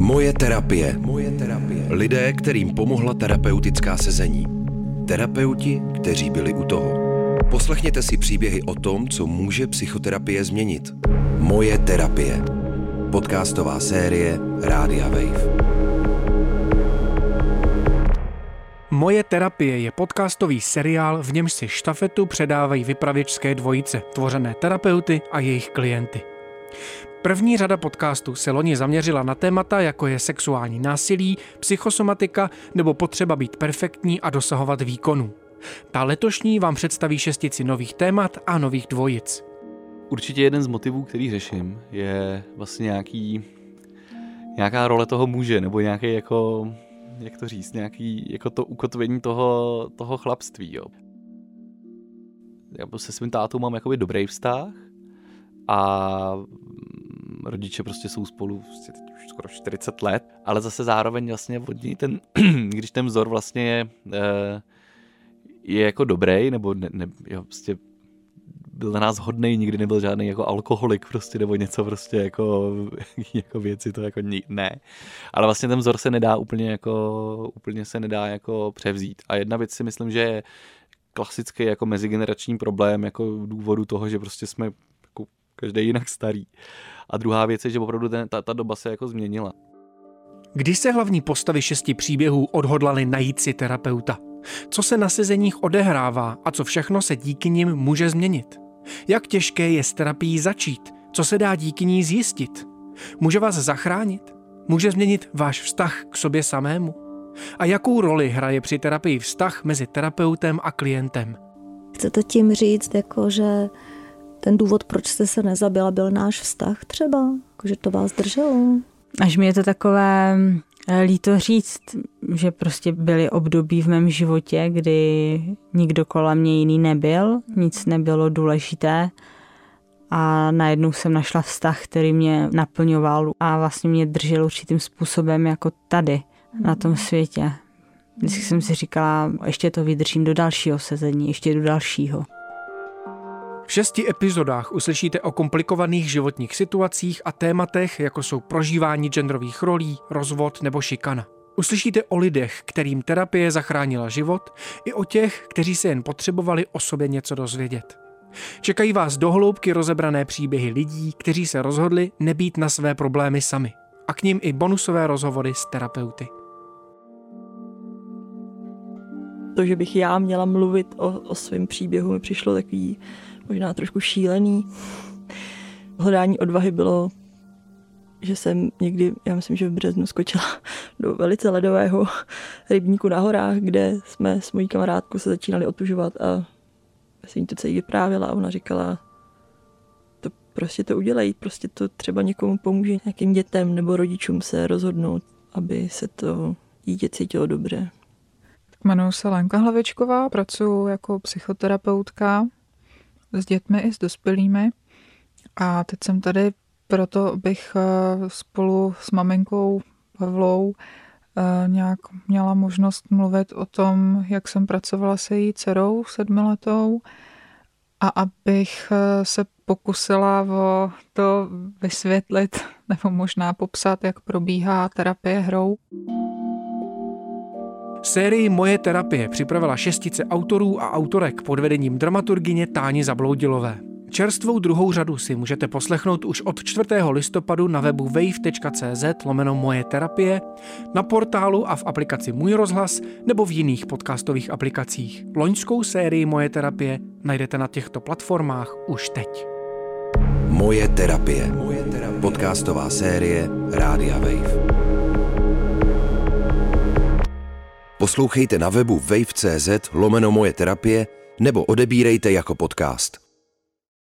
Moje terapie. Moje terapie. Lidé, kterým pomohla terapeutická sezení. Terapeuti, kteří byli u toho. Poslechněte si příběhy o tom, co může psychoterapie změnit. Moje terapie. Podcastová série Rádia Wave. Moje terapie je podcastový seriál, v němž si štafetu předávají vypravěčské dvojice, tvořené terapeuty a jejich klienty. První řada podcastů se loni zaměřila na témata, jako je sexuální násilí, psychosomatika nebo potřeba být perfektní a dosahovat výkonů. Ta letošní vám představí šestici nových témat a nových dvojic. Určitě jeden z motivů, který řeším, je vlastně nějaký, nějaká role toho muže, nebo nějaký jako, jak to říct, nějaký jako to ukotvení toho, toho chlapství, jo. Já se svým tátou mám jakoby dobrý vztah a rodiče prostě jsou spolu prostě teď už skoro 40 let, ale zase zároveň vlastně od něj ten, když ten vzor vlastně je, eh, je jako dobrý, nebo ne, ne, jo, prostě byl na nás hodný, nikdy nebyl žádný jako alkoholik prostě, nebo něco prostě jako, jako věci, to jako ne. Ale vlastně ten vzor se nedá úplně jako, úplně se nedá jako převzít. A jedna věc si myslím, že je klasický jako mezigenerační problém, jako důvodu toho, že prostě jsme každý jinak starý. A druhá věc je, že opravdu ten, ta, ta doba se jako změnila. Kdy se hlavní postavy šesti příběhů odhodlali najít si terapeuta? Co se na sezeních odehrává a co všechno se díky nim může změnit? Jak těžké je s terapií začít? Co se dá díky ní zjistit? Může vás zachránit? Může změnit váš vztah k sobě samému? A jakou roli hraje při terapii vztah mezi terapeutem a klientem? Chcete tím říct, jako že ten důvod, proč jste se nezabila, byl náš vztah třeba? Jako, že to vás drželo? Až mi je to takové eh, líto říct, že prostě byly období v mém životě, kdy nikdo kolem mě jiný nebyl, nic nebylo důležité a najednou jsem našla vztah, který mě naplňoval a vlastně mě držel určitým způsobem jako tady, na tom světě. Vždycky jsem si říkala, ještě to vydržím do dalšího sezení, ještě do dalšího. V šesti epizodách uslyšíte o komplikovaných životních situacích a tématech, jako jsou prožívání genderových rolí, rozvod nebo šikana. Uslyšíte o lidech, kterým terapie zachránila život, i o těch, kteří se jen potřebovali o sobě něco dozvědět. Čekají vás dohloubky rozebrané příběhy lidí, kteří se rozhodli nebýt na své problémy sami. A k ním i bonusové rozhovory s terapeuty. To, že bych já měla mluvit o, o svém příběhu, mi přišlo takový možná trošku šílený. Hledání odvahy bylo, že jsem někdy, já myslím, že v březnu skočila do velice ledového rybníku na horách, kde jsme s mojí kamarádkou se začínali otužovat a já jsem jí to celý vyprávěla a ona říkala, to prostě to udělej, prostě to třeba někomu pomůže nějakým dětem nebo rodičům se rozhodnout, aby se to dítě cítilo dobře. Jmenuji se Lenka Hlavičková, pracuji jako psychoterapeutka s dětmi i s dospělými. A teď jsem tady proto, bych eh, spolu s maminkou Pavlou eh, nějak měla možnost mluvit o tom, jak jsem pracovala se její dcerou sedmiletou a abych eh, se pokusila o to vysvětlit nebo možná popsat, jak probíhá terapie hrou. Sérii Moje terapie připravila šestice autorů a autorek pod vedením dramaturgině Táni Zabloudilové. Čerstvou druhou řadu si můžete poslechnout už od 4. listopadu na webu wave.cz lomeno Moje terapie, na portálu a v aplikaci Můj rozhlas nebo v jiných podcastových aplikacích. Loňskou sérii Moje terapie najdete na těchto platformách už teď. Moje terapie. Moje terapie. Podcastová série Rádia Wave. Poslouchejte na webu wave.cz lomeno moje terapie nebo odebírejte jako podcast.